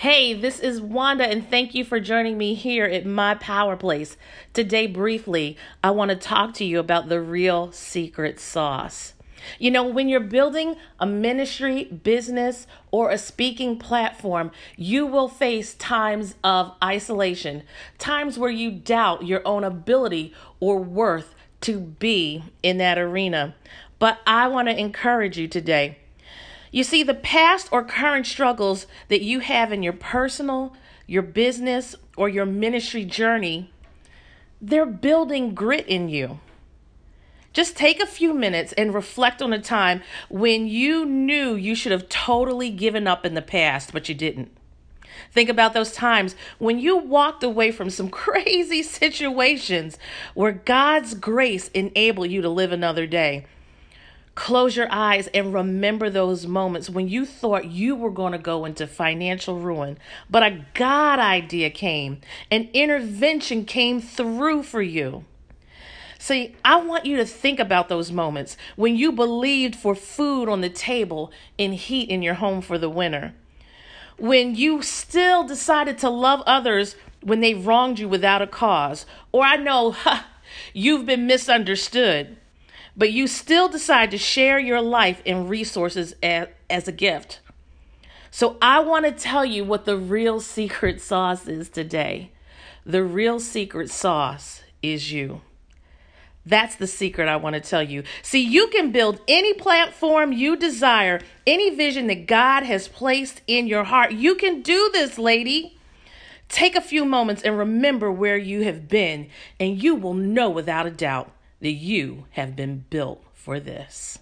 Hey, this is Wanda, and thank you for joining me here at my Power Place. Today, briefly, I want to talk to you about the real secret sauce. You know, when you're building a ministry, business, or a speaking platform, you will face times of isolation, times where you doubt your own ability or worth to be in that arena. But I want to encourage you today you see, the past or current struggles that you have in your personal, your business, or your ministry journey, they're building grit in you. Just take a few minutes and reflect on a time when you knew you should have totally given up in the past, but you didn't. Think about those times when you walked away from some crazy situations where God's grace enabled you to live another day. Close your eyes and remember those moments when you thought you were going to go into financial ruin, but a God idea came, an intervention came through for you. See, I want you to think about those moments when you believed for food on the table and heat in your home for the winter. When you still decided to love others when they wronged you without a cause. Or I know, you've been misunderstood but you still decide to share your life and resources as, as a gift. So I want to tell you what the real secret sauce is today. The real secret sauce is you. That's the secret I want to tell you. See, you can build any platform you desire, any vision that God has placed in your heart. You can do this, lady. Take a few moments and remember where you have been, and you will know without a doubt that you have been built for this.